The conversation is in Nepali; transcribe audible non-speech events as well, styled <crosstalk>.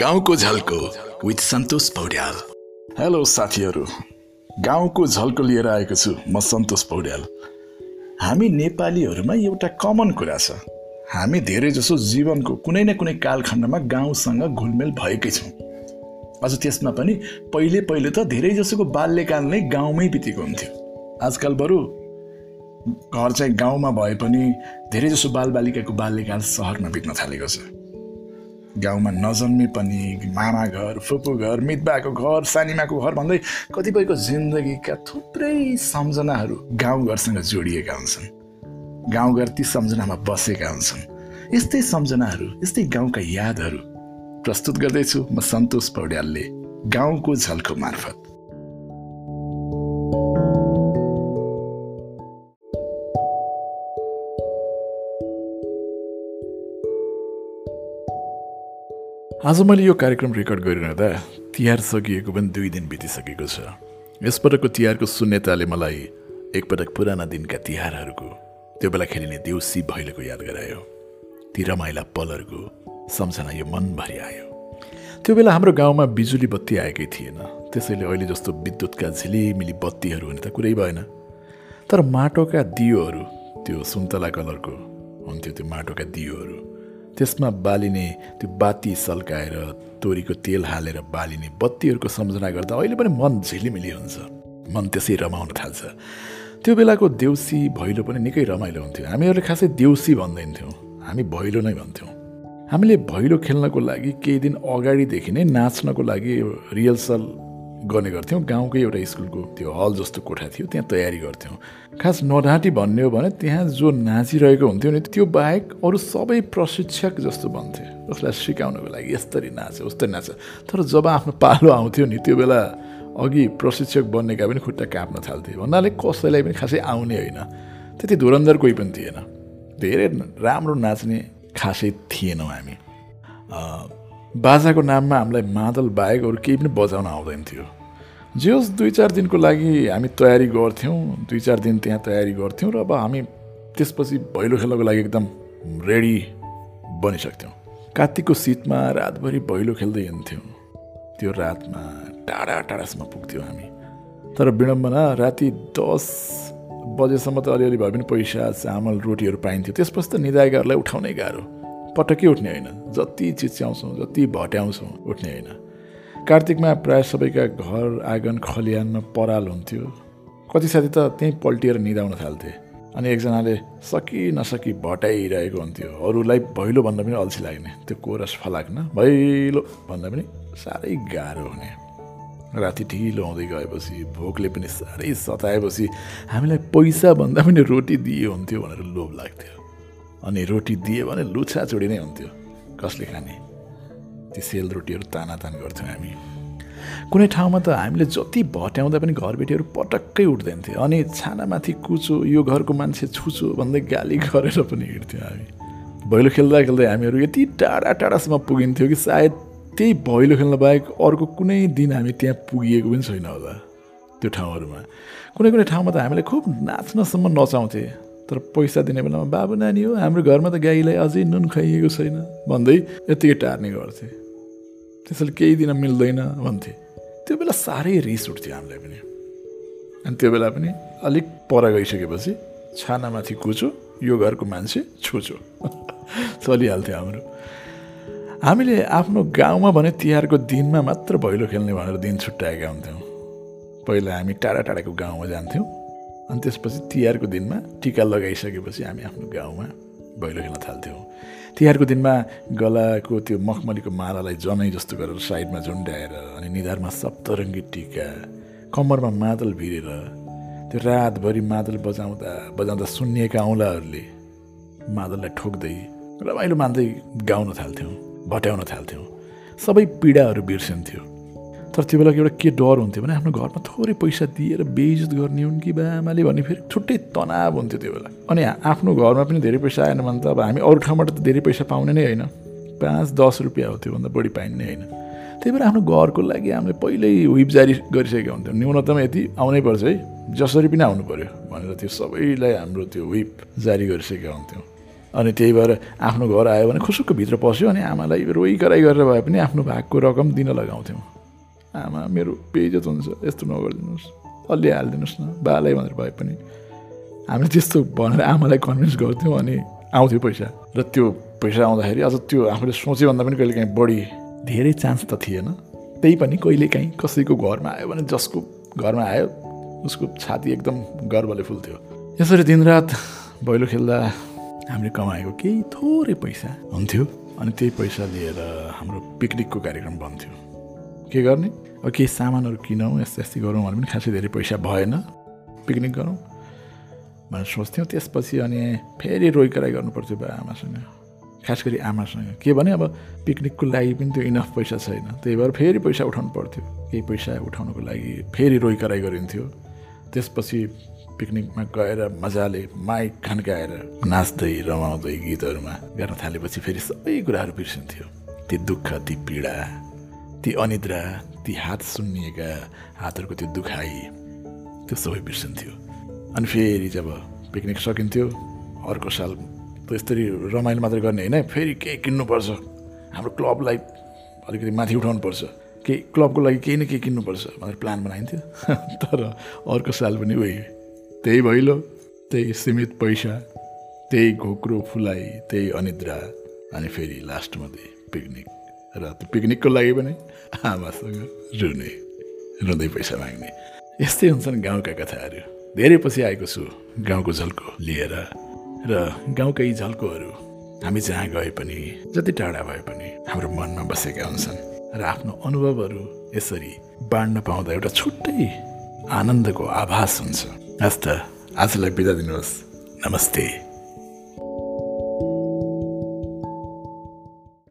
गाउँको झल्को विथ सन्तोष पौड्याल। हेलो साथीहरू। गाउँको झल्को लिएर आएको छु म सन्तोष पौड्याल। हामी नेपालीहरूमा एउटा कमन कुरा छ। हामी धेरै जसो जीवनको कुनै न कुनै कालखण्डमा गाउँसँग घुलमेल भएकै छौँ। अझ त्यसमा पनि पहिले पहिले त धेरै जसोको बाल्यकाल नै गाउँमै बितेको हुन्थ्यो। आजकल बरु घर चाहिँ गाउँमा भए पनि धेरै जसो बालबालिकाको बाल्यकाल सहरमा बित्न थालेको छ। गाउँमा नजन्मे पनि मामा घर फुपू घर मितबाको घर सानिमाको घर भन्दै कतिपयको जिन्दगीका थुप्रै सम्झनाहरू गाउँघरसँग जोडिएका हुन्छन्। गाउँघर ती सम्झनामा बसेका हुन्छन्। यस्तै सम्झनाहरू यस्तै गाउँका यादहरू प्रस्तुत गर्दैछु म सन्तोष पौड्यालले गाउँको झल्को मार्फत। आज मैले यो कार्यक्रम रेकर्ड गरिरहँदा तिहार सकिएको पनि दुई दिन बितिसकेको छ। यसपटकको तिहारको शून्यताले मलाई एकपटक पुराना दिनका तिहारहरूको त्यो बेला खेलिने देउसी भैलोको याद गरायो। ती रमाइला पलहरूको सम्झना यो मनभरि आयो। त्यो बेला हाम्रो गाउँमा बिजुली बत्ती आएकै थिएन। त्यसैले अहिले जस्तो विद्युतका झिलिमिली बत्तीहरू हुने त कुरै भएन। तर माटोका दियोहरू त्यो सुन्तला कलरको हुन्थ्यो त्यो माटोका दियोहरू त्यसमा बालिने त्यो बाती सल्काएर तोरीको तेल हालेर बालिने बत्तीहरूको सम्झना गर्दा अहिले पनि मन झिलिमिली हुन्छ। मन त्यसै रमाउन थाल्छ। त्यो बेलाको देउसी भैलो पनि निकै रमाइलो हुन्थ्यो। हामीहरूले खासै देउसी भन्दैनथ्यौँ। हामी भैलो नै भन्थ्यौँ। हामीले भैलो खेल्नको लागि केही दिन अगाडिदेखि नै नाच्नको लागि रिहर्सल गर्ने गर्थ्यौँ। गाउँकै एउटा स्कुलको त्यो हल जस्तो कोठा थियो त्यहाँ तयारी गर्थ्यौँ। खास नढाँटी भन्ने हो भने त्यहाँ जो नाचिरहेको हुन्थ्यो नि त्यो बाहेक अरू सबै प्रशिक्षक जस्तो भन्थे उसलाई सिकाउनको लागि यस्तरी नाच उस्तरी नाच तर जब आफ्नो पालो आउँथ्यो नि त्यो बेला अघि प्रशिक्षक बन्नेका पनि खुट्टा काप्न थाल्थे। भन्नाले कसैलाई पनि खासै आउने होइन। त्यति धुरन्धर कोही पनि थिएन। धेरै राम्रो नाच्ने खासै थिएनौँ हामी। बाजाको नाममा हामीलाई मादल बाहेक अरू केही पनि बजाउन आउँदैन थियो। जे होस् दुई चार दिनको लागि हामी तयारी गर्थ्यौँ। दुई चार दिन त्यहाँ तयारी गर्थ्यौँ र अब हामी त्यसपछि भैलो खेल्नको लागि एकदम रेडी बनिसक्थ्यौँ। कात्तिकको शीतमा रातभरि भैलो खेल्दै हिँड्थ्यौँ। त्यो रातमा टाढा टाढासम्म पुग्थ्यौँ हामी। तर विडम्बना राति दस बजेसम्म त अलिअलि भए पनि पैसा चामल रोटीहरू पाइन्थ्यो। त्यसपछि त निदायकहरूलाई उठाउनै गाह्रो। पटक्कै उठ्ने होइन। जति चिच्याउँछौँ जति भट्याउँछौँ उठ्ने होइन। कार्तिकमा प्रायः सबैका घर आँगन खलिहानमा पराल हुन्थ्यो। कति साथी त त्यहीँ पल्टिएर निदाउन थाल्थे अनि एकजनाले सकि नसकी भटाइरहेको हुन्थ्यो। अरूलाई भैलो भन्दा पनि अल्छी लाग्ने। त्यो कोरस फलाक्न भैलो भन्दा पनि साह्रै गाह्रो हुने। राति ढिलो आउँदै गएपछि भोकले पनि साह्रै सताएपछि हामीलाई पैसा भन्दा पनि रोटी दिए हुन्थ्यो भनेर लोभ लाग्थ्यो। अनि रोटी दिए भने लुछा चोडी नै हुन्थ्यो। कसले खाने? ती सेलरोटीहरू तानातान गर्थ्यौँ हामी। कुनै ठाउँमा त हामीले जति भट्याउँदा पनि घरबेटीहरू पटक्कै उठ्दैन थियो अनि छानामाथि कुचो यो घरको मान्छे छुचो भन्दै गाली गरेर पनि हिँड्थ्यौँ हामी। भैलो खेल्दा खेल्दै हामीहरू यति टाढा टाढासम्म पुगिन्थ्यो कि सायद त्यही भैलो खेल्न बाहेक अर्को कुनै दिन हामी त्यहाँ पुगिएको पनि छैन होला त्यो ठाउँहरूमा। कुनै कुनै ठाउँमा त हामीले खुब नाच्नसम्म नचाउँथे। तर पैसा दिने बेलामा बाबु नानी हो हाम्रो घरमा त गाईलाई अझै नुन खाइएको छैन भन्दै यत्तिकै टार्ने गर्थे। त्यसैले केही दिन मिल्दैन भन्थे त्यो बेला साह्रै रिस उठ्थ्यो हामीलाई पनि अनि त्यो बेला पनि अलिक पर गइसकेपछि छानामाथि कुचो यो घरको मान्छे छुचो चलिहाल्थ्यो हाम्रो हामीले आफ्नो गाउँमा भने तिहारको दिनमा मात्र भैलो खेल्ने भनेर दिन छुट्याएका हुन्थ्यौँ पहिला हामी टाढा टाढाको गाउँमा जान्थ्यौँ अनि त्यसपछि तिहारको दिनमा टिका लगाइसकेपछि हामी आफ्नो गाउँमा भैलो खेल्न थाल्थ्यौँ। तिहारको दिनमा गलाको त्यो मखमलीको मालालाई जनै जस्तो गरेर साइडमा झुन्ड्याएर अनि निधारमा सप्तरङ्गी टिका कम्मरमा मादल भिरेर त्यो रातभरि मादल बजाउँदा बजाउँदा सुन्निएका औँलाहरूले मादललाई ठोक्दै रमाइलो मान्दै गाउन थाल्थ्यौँ भट्याउन थाल्थ्यौँ। सबै पीडाहरू बिर्सिन्थ्यो। तर त्यो बेला एउटा के डर हुन्थ्यो भने आफ्नो घरमा थोरै पैसा दिएर बेइज्जत गर्ने हुन् कि बा आमाले भने फेरि छुट्टै तनाव हुन्थ्यो त्यो बेला। अनि आफ्नो घरमा पनि धेरै पैसा आएन भने त अब हामी अरू ठाउँबाट त धेरै पैसा पाउने नै होइन। पाँच दस रुपियाँ हो त्योभन्दा बढी पाइने होइन। त्यही भएर आफ्नो घरको लागि हामीले पहिल्यै हुइप जारी गरिसकेका हुन्थ्यौँ। न्यूनतम यति आउनै पर्छ है। जसरी पनि आउनु पऱ्यो भनेर त्यो सबैलाई हाम्रो त्यो हुइप जारी गरिसकेका हुन्थ्यौँ। अनि त्यही भएर आफ्नो घर आयो भने खुसुक्क भित्र पस्यो अनि आमालाई रोइ कराइ गरेर भए पनि आफ्नो भागको रकम दिन लगाउँथ्यौँ। आमा मेरो बेइजत हुन्छ यस्तो नगरिदिनुहोस्। अलि हालिदिनुहोस् न बालाई भनेर भए पनि। हामीले त्यस्तो भनेर आमालाई कन्भिन्स गर्थ्यौँ अनि आउँथ्यो पैसा। र त्यो पैसा आउँदाखेरि अझ त्यो आफूले सोचेभन्दा पनि कहिले काहीँ बढी धेरै चान्स त थिएन। त्यही पनि कहिले काहीँ कसैको घरमा आयो भने जसको घरमा आयो उसको छाती एकदम गर्वले फुल्थ्यो। यसरी दिनरात भैलो खेल्दा हामीले कमाएको केही थोरै पैसा हुन्थ्यो। अनि त्यही पैसा लिएर हाम्रो पिकनिकको कार्यक्रम बन्थ्यो। के गर्ने? अब केही सामानहरू किनौँ यस्तो यस्तै गरौँ भने पनि खासै धेरै पैसा भएन। पिकनिक गरौँ भनेर सोच्थ्यौँ। त्यसपछि अनि फेरि रोइ कराइ गर्नुपर्थ्यो बा आमासँग। खास गरी आमासँग। के भने अब पिकनिकको लागि पनि त्यो इनफ पैसा छैन। त्यही भएर फेरि पैसा उठाउनु पर्थ्यो। केही पैसा उठाउनुको लागि फेरि रोइ कराइ गरिन्थ्यो। त्यसपछि पिकनिकमा गएर मजाले माइक खन्काएर नाच्दै रमाउँदै गीतहरूमा गर्न थालेपछि फेरि सबै कुराहरू बिर्सिन्थ्यो। ती दुःख ती पीडा। ती अनिद्रा ती हात सुन्निएका हातहरूको त्यो दुखाइ त्यो सबै बिर्सिन्थ्यो अनि फेरि जब पिकनिक सकिन्थ्यो अर्को साल त यसरी रमाइलो मात्रै गर्ने होइन फेरि केही किन्नुपर्छ। हाम्रो क्लबलाई अलिकति माथि उठाउनुपर्छ। केही क्लबको लागि केही न केही किन्नुपर्छ भनेर प्लान बनाइन्थ्यो। <laughs> तर अर्को साल पनि उही। त्यही भैलो त्यही सीमित पैसा त्यही घोक्रो फुलाइ त्यही अनिद्रा अनि फेरि लास्टमा त्यही पिकनिक। र त्यो पिकनिकको लागि पनि आमासँग रुने रुँदै पैसा माग्ने। यस्तै हुन्छन् गाउँका कथाहरू। धेरै पछि आएको छु गाउँको झल्को लिएर र गाउँकै झल्कोहरू। हामी जहाँ गए पनि जति टाढा भए पनि हाम्रो मनमा बसेका हुन्छन् र आफ्नो अनुभवहरू यसरी बाँड्न पाउँदा एउटा छुट्टै आनन्दको आभास हुन्छ। हस् त आजलाई बिदा दिनुहोस्। नमस्ते।